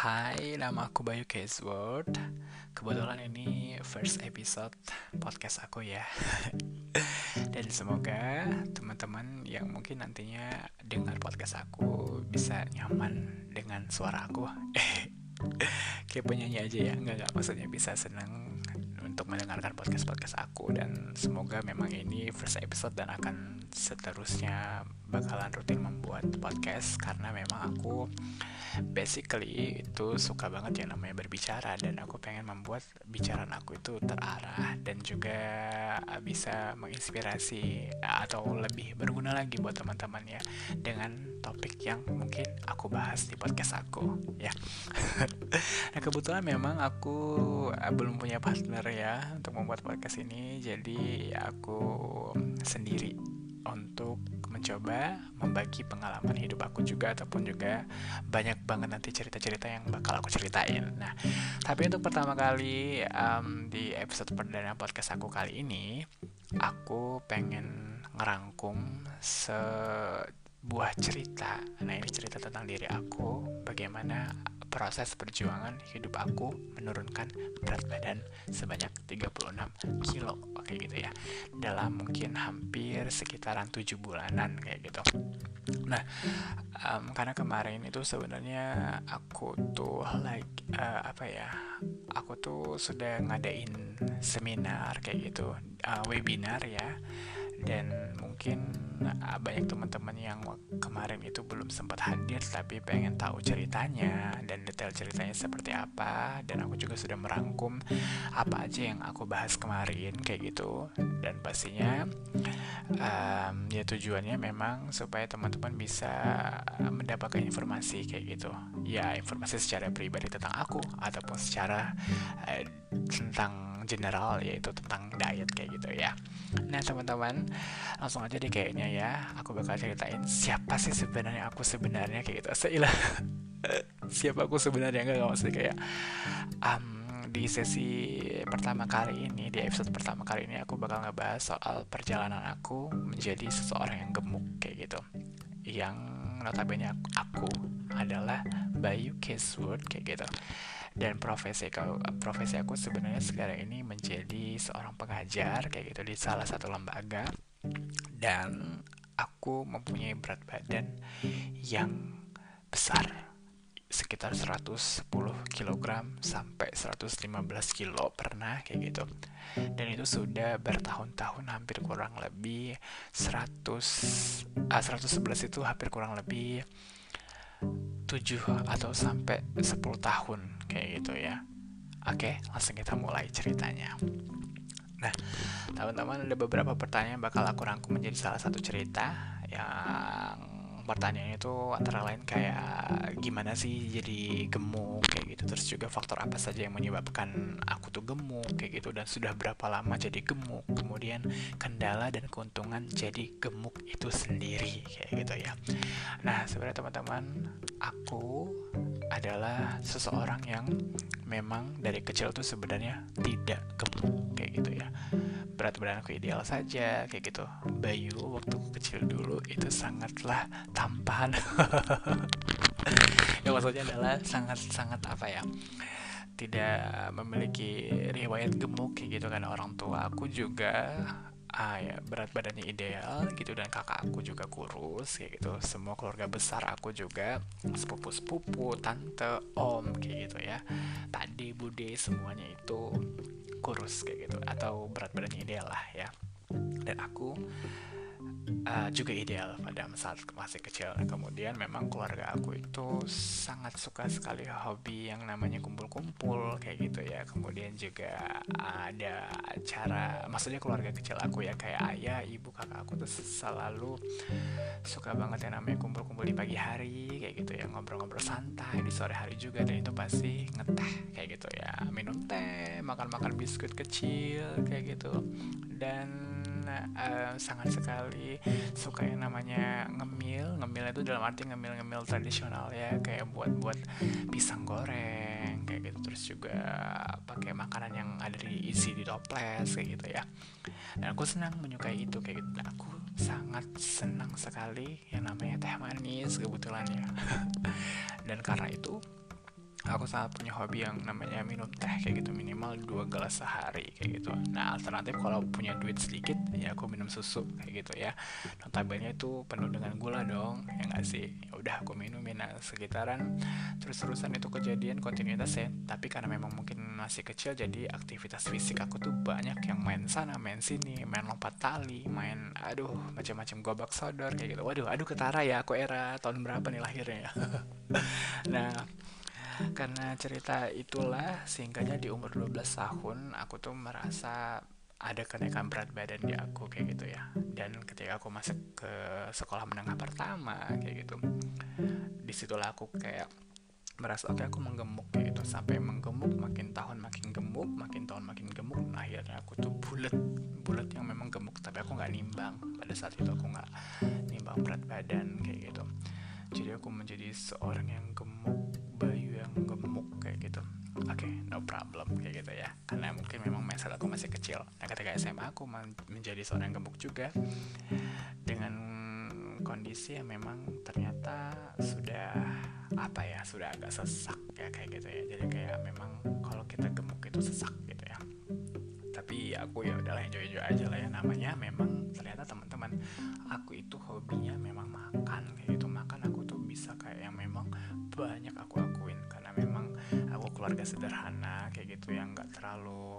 Hai, nama aku Bayu Caseword Kebetulan ini first episode podcast aku ya. Dan semoga teman-teman yang mungkin nantinya dengar podcast aku bisa nyaman dengan suara aku. Kayak penyanyi aja ya, nggak, nggak. Maksudnya bisa seneng untuk mendengarkan podcast-podcast aku. Dan semoga memang ini first episode dan akan seterusnya bakalan rutin membuat podcast Karena memang aku basically itu suka banget yang namanya berbicara dan aku pengen membuat bicaraan aku itu terarah dan juga bisa menginspirasi atau lebih berguna lagi buat teman-teman ya dengan topik yang mungkin aku bahas di podcast aku ya. nah kebetulan memang aku eh, belum punya partner ya untuk membuat podcast ini jadi aku sendiri untuk mencoba membagi pengalaman hidup aku juga ataupun juga banyak banget nanti cerita-cerita yang bakal aku ceritain. Nah, tapi untuk pertama kali um, di episode perdana podcast aku kali ini, aku pengen ngerangkum sebuah cerita. Nah, ini cerita tentang diri aku, bagaimana proses perjuangan hidup aku menurunkan berat badan sebanyak 36 kilo kayak gitu ya. Dalam mungkin hampir sekitaran 7 bulanan kayak gitu. Nah um, karena kemarin itu sebenarnya aku tuh like uh, apa ya aku tuh sudah ngadain seminar kayak gitu uh, webinar ya dan mungkin uh, banyak teman-teman yang kemarin itu belum sempat hadir tapi pengen tahu ceritanya dan detail ceritanya seperti apa. Dan aku juga sudah merangkum apa aja yang aku bahas kemarin kayak gitu. Dan pastinya um, ya tujuannya memang supaya teman-teman bisa mendapatkan informasi kayak gitu. Ya informasi secara pribadi tentang aku ataupun secara uh, tentang general yaitu tentang diet kayak gitu ya. Nah teman-teman langsung aja deh kayaknya ya. Aku bakal ceritain siapa sih sebenarnya aku sebenarnya kayak gitu. Seilah. Siapa aku sebenarnya? Enggak maksudnya kayak um, di sesi pertama kali ini di episode pertama kali ini aku bakal ngebahas soal perjalanan aku menjadi seseorang yang gemuk kayak gitu. Yang notabene aku adalah Bayu Caswood kayak gitu. Dan profesi aku profesi aku sebenarnya sekarang ini menjadi seorang pengajar kayak gitu di salah satu lembaga. Dan aku mempunyai berat badan yang besar sekitar 110 kg sampai 115 kilo pernah kayak gitu. Dan itu sudah bertahun-tahun hampir kurang lebih 100 ah, 111 itu hampir kurang lebih 7 atau sampai 10 tahun kayak gitu ya. Oke langsung kita mulai ceritanya. Nah, teman-teman ada beberapa pertanyaan bakal aku rangkum menjadi salah satu cerita yang pertanyaannya itu antara lain kayak gimana sih jadi gemuk kayak gitu. Terus juga faktor apa saja yang menyebabkan aku tuh gemuk kayak gitu. Dan sudah berapa lama jadi gemuk? Kemudian kendala dan keuntungan jadi gemuk itu sendiri kayak gitu ya. Nah sebenarnya teman-teman aku adalah seseorang yang memang dari kecil tuh sebenarnya tidak gemuk kayak gitu ya. Berat badan aku ideal saja kayak gitu. Bayu waktu kecil dulu itu sangatlah tampan. Ya maksudnya adalah sangat sangat apa ya tidak memiliki riwayat gemuk kayak gitu kan orang tua aku juga ah ya berat badannya ideal gitu dan kakak aku juga kurus kayak gitu. Semua keluarga besar aku juga sepupu sepupu tante om kayak gitu ya. Tadi bude semuanya itu kurus kayak gitu. Atau berat badannya ideal lah ya. Dan aku uh, juga ideal pada saat masih kecil. Kemudian memang keluarga aku itu sangat suka sekali hobi yang namanya kumpul-kumpul kayak gitu ya. Kemudian juga ada acara, maksudnya keluarga kecil aku ya kayak ayah, ibu, kakak aku tuh selalu suka banget yang namanya kumpul-kumpul di pagi hari kayak gitu ya, ngobrol-ngobrol santai di sore hari juga dan itu pasti ngeteh kayak gitu ya, minum teh, makan-makan biskuit kecil kayak gitu dan uh, sangat sekali suka yang namanya ngemil. Ngemil itu dalam arti ngemil ngemil tradisional ya kayak buat buat pisang goreng kayak gitu. Terus juga pakai makanan yang ada di isi di toples kayak gitu ya. Dan aku senang menyukai itu kayak gitu. Dan aku sangat senang sekali yang namanya teh manis kebetulan ya. Dan karena itu aku sangat punya hobi yang namanya minum teh kayak gitu. Minimal dua gelas sehari kayak gitu. Nah alternatif kalau punya duit sedikit ya aku minum susu kayak gitu ya. Notabene itu penuh dengan gula dong ya nggak sih? Ya udah aku minumin. Nah sekitaran terus terusan itu kejadian kontinuitas ya. Tapi karena memang mungkin masih kecil jadi aktivitas fisik aku tuh banyak. Yang main sana main sini main lompat tali main aduh macam-macam gobak sodor kayak gitu. Waduh aduh ketara ya aku era tahun berapa nih lahirnya ya? Nah karena cerita itulah sehingganya di umur 12 tahun aku tuh merasa ada kenaikan berat badan di aku kayak gitu ya. Dan ketika aku masuk ke sekolah menengah pertama kayak gitu di situlah aku kayak merasa oke okay, aku menggemuk kayak gitu. Sampai menggemuk makin tahun makin gemuk makin tahun makin gemuk nah, akhirnya aku tuh bulat. Bulat yang memang gemuk tapi aku nggak nimbang. Pada saat itu aku nggak nimbang berat badan kayak gitu. Jadi aku menjadi seorang yang gemuk oke okay, no problem kayak gitu ya. Karena mungkin memang mindset aku masih kecil. Nah ketika SMA aku menjadi seorang gemuk juga. Dengan kondisi yang memang ternyata sudah apa ya sudah agak sesak ya kayak gitu ya. Jadi kayak memang kalau kita gemuk itu sesak gitu ya. Tapi aku ya udahlah enjoy enjoy aja lah ya. Namanya memang ternyata teman-teman aku itu hobinya memang makan keluarga sederhana kayak gitu yang nggak terlalu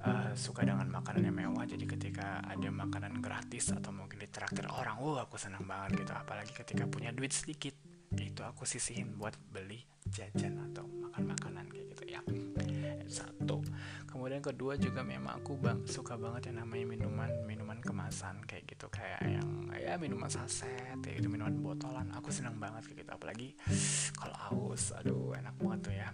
uh, suka dengan makanan yang mewah. Jadi ketika ada makanan gratis atau mungkin ditraktir orang wow aku senang banget gitu. Apalagi ketika punya duit sedikit itu aku sisihin buat beli jajan atau makan makanan kayak gitu ya. Satu. Kemudian kedua juga memang aku bang suka banget yang namanya minuman minuman kemasan kayak gitu. Kayak yang ya minuman saset kayak gitu minuman botolan. Aku senang banget kayak gitu. Apalagi kalau haus aduh enak banget tuh ya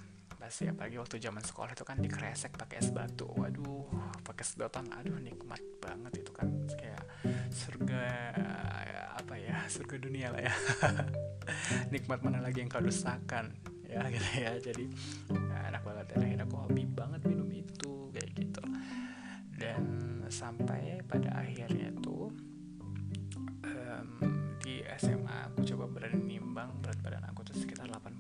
sih apalagi waktu zaman sekolah itu kan dikresek pakai es batu. Waduh pakai sedotan aduh nikmat banget itu kan. Kayak surga ya, apa ya surga dunia lah ya. Nikmat mana lagi yang kau dustakan? Ya gitu ya. Jadi ya, enak banget. Dan akhirnya aku hobi banget minum itu kayak gitu. Dan sampai pada akhirnya tuh um, di SMA aku coba berani nimbang berat badan aku tuh sekitar 80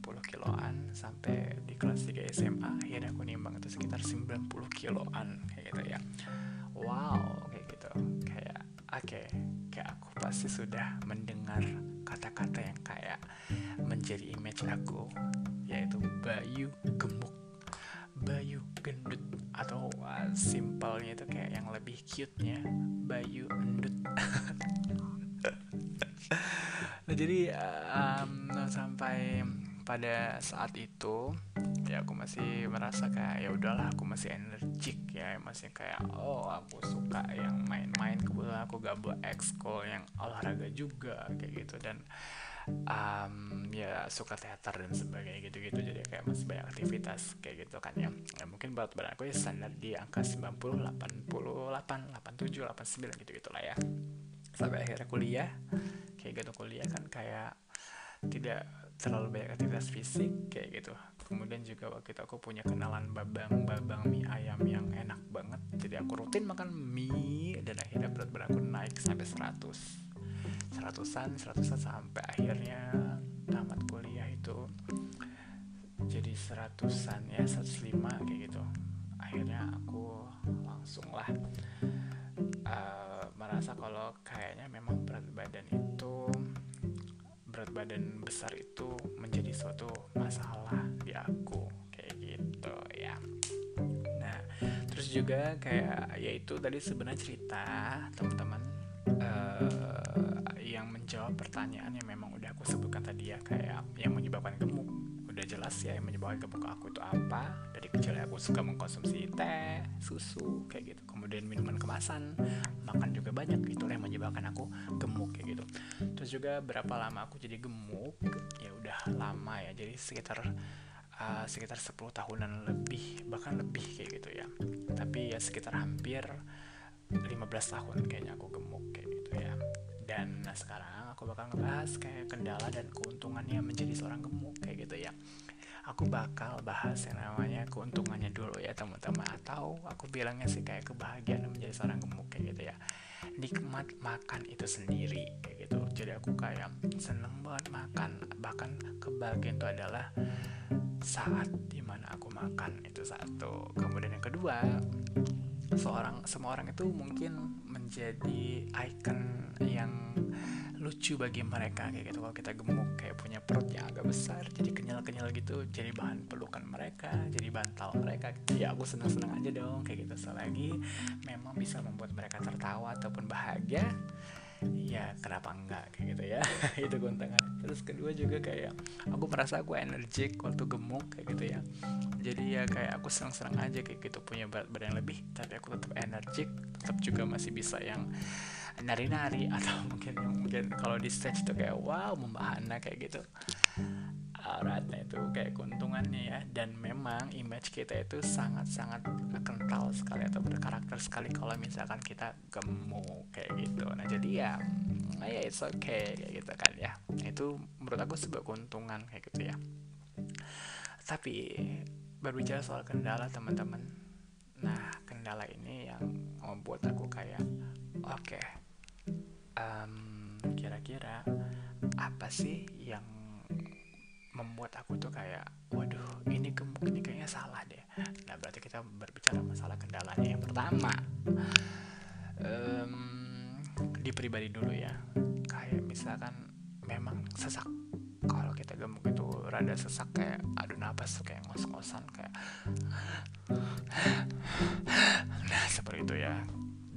90 kiloan kayak gitu ya. Wow kayak gitu. Kayak oke okay, kayak aku pasti sudah mendengar kata-kata yang kayak menjadi image aku yaitu Bayu gemuk. Bayu gendut atau uh, simpelnya itu kayak yang lebih cute-nya Bayu endut. Nah jadi um, sampai pada saat itu ya aku masih merasa kayak ya udahlah aku masih energik ya masih kayak oh aku suka yang main-main kebetulan aku gabung ekskul yang olahraga juga kayak gitu. Dan um, ya suka teater dan sebagainya gitu-gitu. Jadi kayak masih banyak aktivitas kayak gitu kan ya, ya mungkin berat badan aku ya standar di angka 90 88 87 89 gitu gitulah ya. Sampai akhirnya kuliah kayak gitu kuliah kan kayak tidak terlalu banyak aktivitas fisik kayak gitu. Kemudian juga waktu itu aku punya kenalan babang babang mie ayam yang enak banget. Jadi aku rutin makan mie dan akhirnya berat badan aku naik sampai 100 seratusan seratusan sampai akhirnya tamat kuliah itu jadi seratusan ya 105 kayak gitu. Akhirnya aku langsung lah uh, merasa kalau badan besar itu menjadi suatu masalah di aku kayak gitu ya. Nah terus juga kayak yaitu tadi sebenarnya cerita teman-teman uh, yang menjawab pertanyaan yang memang udah aku sebutkan tadi ya kayak yang menyebabkan gemuk. Udah jelas ya yang menyebabkan gemuk aku itu apa kecil aku suka mengkonsumsi teh susu kayak gitu. Kemudian minuman kemasan makan juga banyak. Itulah yang menyebabkan aku gemuk kayak gitu. Terus juga berapa lama aku jadi gemuk? Ya udah lama ya. Jadi sekitar uh, sekitar 10 tahunan lebih bahkan lebih kayak gitu ya. Tapi ya sekitar hampir 15 tahun kayaknya aku gemuk kayak gitu ya. Dan nah sekarang aku bakal ngebahas kayak kendala dan keuntungannya menjadi seorang gemuk kayak gitu ya aku bakal bahas yang namanya keuntungannya dulu ya teman-teman. Atau aku bilangnya sih kayak kebahagiaan menjadi seorang gemuk kayak gitu ya. Nikmat makan itu sendiri kayak gitu. Jadi aku kayak seneng banget makan. Bahkan kebahagiaan itu adalah saat di mana aku makan itu satu. Kemudian yang kedua seorang semua orang itu mungkin menjadi icon yang lucu bagi mereka kayak gitu. Kalau kita gemuk kayak punya perut yang agak besar jadi kenyal-kenyal gitu jadi bahan pelukan mereka jadi bantal mereka ya aku senang-senang aja dong kayak gitu. Selagi memang bisa membuat mereka tertawa ataupun bahagia ya kenapa enggak kayak gitu ya. Itu keuntungan terus kedua juga kayak aku merasa aku energik waktu gemuk kayak gitu ya. Jadi ya kayak aku senang-senang aja kayak gitu punya berat badan lebih. Tapi aku tetap energik tetap juga masih bisa yang nari-nari. Atau mungkin mungkin kalau di stage itu kayak wow membahana kayak gitu Ratna itu kayak keuntungannya ya. Dan memang image kita itu sangat-sangat kental sekali atau berkarakter sekali kalau misalkan kita gemuk kayak gitu. Nah jadi ya ya it's okay kayak gitu kan ya. Itu menurut aku sebuah keuntungan kayak gitu ya. Tapi berbicara soal kendala teman-teman. Nah kendala ini yang membuat aku kayak oke okay, um, kira-kira apa sih yang membuat aku tuh kayak waduh ini ini kayaknya salah deh. Nah berarti kita berbicara masalah kendalanya. Yang pertama um, di pribadi dulu ya. Kayak misalkan memang sesak. Kalau kita gemuk itu rada sesak kayak aduh napas kayak ngos-ngosan kayak nah seperti itu ya.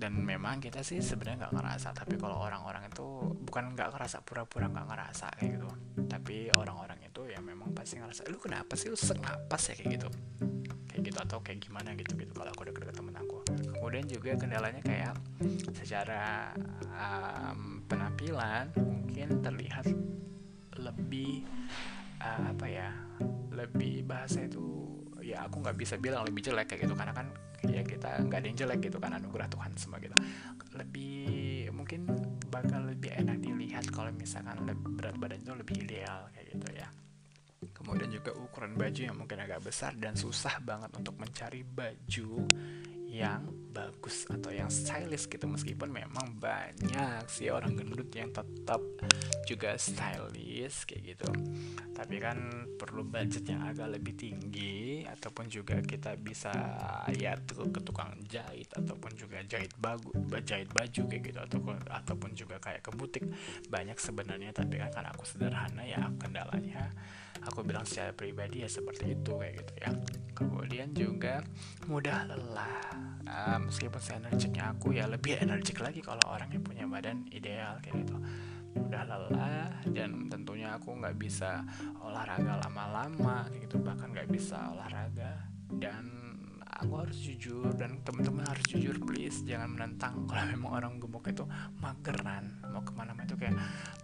Dan memang kita sih sebenarnya nggak ngerasa tapi kalau orang-orang itu bukan nggak ngerasa pura-pura nggak ngerasa kayak gitu. Tapi orang-orang ya memang pasti ngerasa lu kenapa sih? Lu sesak napas ya kayak gitu. Kayak gitu atau kayak gimana gitu gitu. Kalau aku deket-deket temen aku. Kemudian juga kendalanya kayak secara um, penampilan mungkin terlihat lebih uh, apa ya lebih bahasa itu ya aku nggak bisa bilang lebih jelek kayak gitu. Karena kan ya kita nggak ada yang jelek gitu kan anugerah Tuhan semua gitu. Lebih mungkin bakal lebih enak dilihat kalau misalkan berat badan itu lebih ideal kayak gitu ya kemudian juga ukuran baju yang mungkin agak besar dan susah banget untuk mencari baju yang bagus atau yang stylish gitu. Meskipun memang banyak sih orang gendut yang tetap juga stylish kayak gitu. Tapi kan perlu budget yang agak lebih tinggi ataupun juga kita bisa ya ke tukang jahit ataupun juga jahit bagus jahit baju kayak gitu ataupun ataupun juga kayak ke butik. Banyak sebenarnya tapi kan karena aku sederhana ya kendalanya aku bilang secara pribadi ya seperti itu kayak gitu ya. Kemudian juga mudah lelah. Uh, meskipun energiknya aku ya lebih energik lagi kalau orang yang punya badan ideal kayak gitu. Mudah lelah dan tentunya aku nggak bisa olahraga lama-lama gitu. Bahkan nggak bisa olahraga dan aku harus jujur dan teman-teman harus jujur please. Jangan menentang kalau memang orang gemuk itu mageran. Mau ke mana-mana itu kayak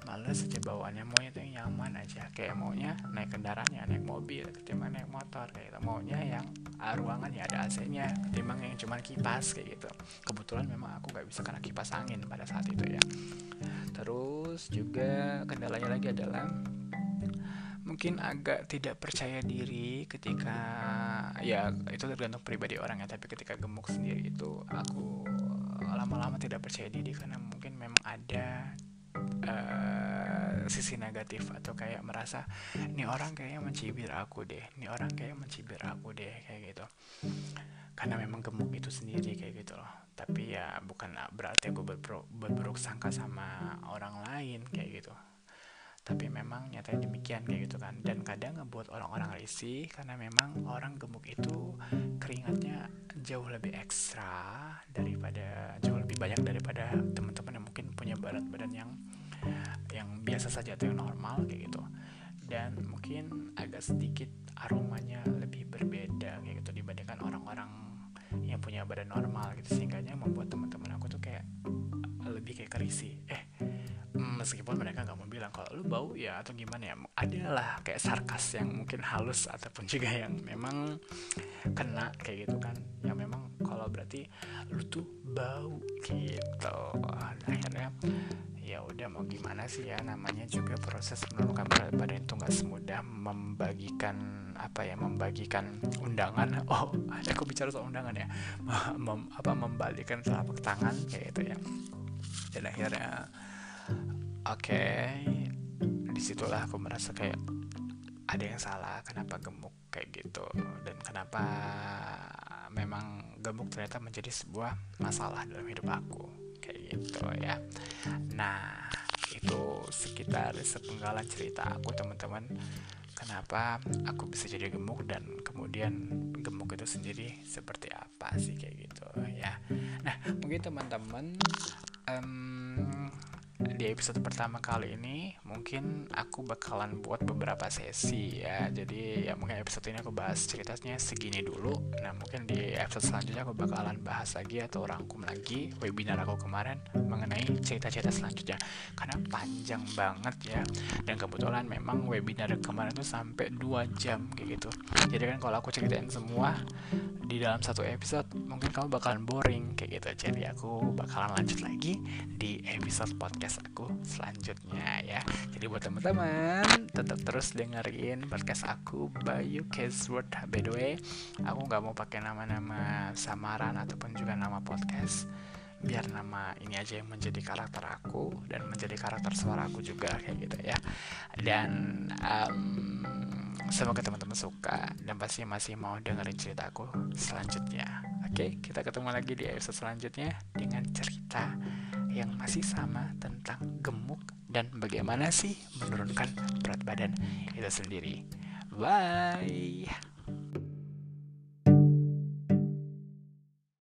males aja bawaannya. Maunya itu yang nyaman aja. Kayak maunya naik kendaraannya naik mobil ketimbang naik motor kayak gitu. Maunya yang ruangan ya ada AC-nya ketimbang yang cuma kipas kayak gitu. Kebetulan memang aku nggak bisa karena kipas angin pada saat itu ya. Terus juga kendalanya lagi adalah mungkin agak tidak percaya diri ketika ya itu tergantung pribadi orang ya tapi ketika gemuk sendiri itu aku lama-lama tidak percaya diri karena mungkin memang ada uh, sisi negatif atau kayak merasa ini orang kayaknya mencibir aku deh ini orang kayak mencibir aku deh kayak gitu. Karena memang gemuk itu sendiri kayak gitu loh. Tapi ya bukan berarti aku berburuk, berburuk sangka sama orang lain kayak gitu tapi memang nyatanya demikian kayak gitu kan. Dan kadang ngebuat orang-orang risih karena memang orang gemuk itu keringatnya jauh lebih ekstra daripada jauh lebih banyak daripada teman-teman yang mungkin punya berat badan yang yang biasa saja atau yang normal kayak gitu. Dan mungkin agak sedikit aromanya lebih berbeda kayak gitu dibandingkan orang-orang yang punya badan normal gitu. Sehingga membuat teman-teman aku tuh kayak lebih kayak kerisi eh meskipun mereka nggak mau bilang kalau lu bau ya atau gimana ya adalah kayak sarkas yang mungkin halus ataupun juga yang memang kena kayak gitu kan. Yang memang kalau berarti lu tuh bau gitu. Akhirnya ya udah mau gimana sih ya namanya juga proses menurunkan berat badan itu nggak semudah membagikan apa ya membagikan undangan. Oh ada aku bicara soal undangan ya. Mem, apa membalikan telapak tangan kayak gitu ya. Dan akhirnya oke okay, di situlah aku merasa kayak ada yang salah kenapa gemuk kayak gitu. Dan kenapa memang gemuk ternyata menjadi sebuah masalah dalam hidup aku kayak gitu ya. Nah itu sekitar sepenggalan cerita aku teman-teman. Kenapa aku bisa jadi gemuk dan kemudian gemuk itu sendiri seperti apa sih kayak gitu ya. Nah mungkin teman-teman di episode pertama kali ini mungkin aku bakalan buat beberapa sesi ya. Jadi ya mungkin episode ini aku bahas ceritanya segini dulu. Nah mungkin di episode selanjutnya aku bakalan bahas lagi atau rangkum lagi webinar aku kemarin mengenai cerita-cerita selanjutnya. Karena panjang banget ya. Dan kebetulan memang webinar kemarin itu sampai 2 jam kayak gitu. Jadi kan kalau aku ceritain semua di dalam satu episode mungkin kamu bakalan boring kayak gitu. Jadi aku bakalan lanjut lagi di episode podcast aku selanjutnya ya jadi buat teman-teman tetap terus dengerin podcast aku Bayu Casword by the way aku nggak mau pakai nama-nama samaran ataupun juga nama podcast. Biar nama ini aja yang menjadi karakter aku dan menjadi karakter suara aku juga kayak gitu ya. Dan um, Semoga teman-teman suka dan pasti masih mau dengerin ceritaku selanjutnya. Oke, kita ketemu lagi di episode selanjutnya dengan cerita yang masih sama tentang gemuk dan bagaimana sih menurunkan berat badan itu sendiri. Bye.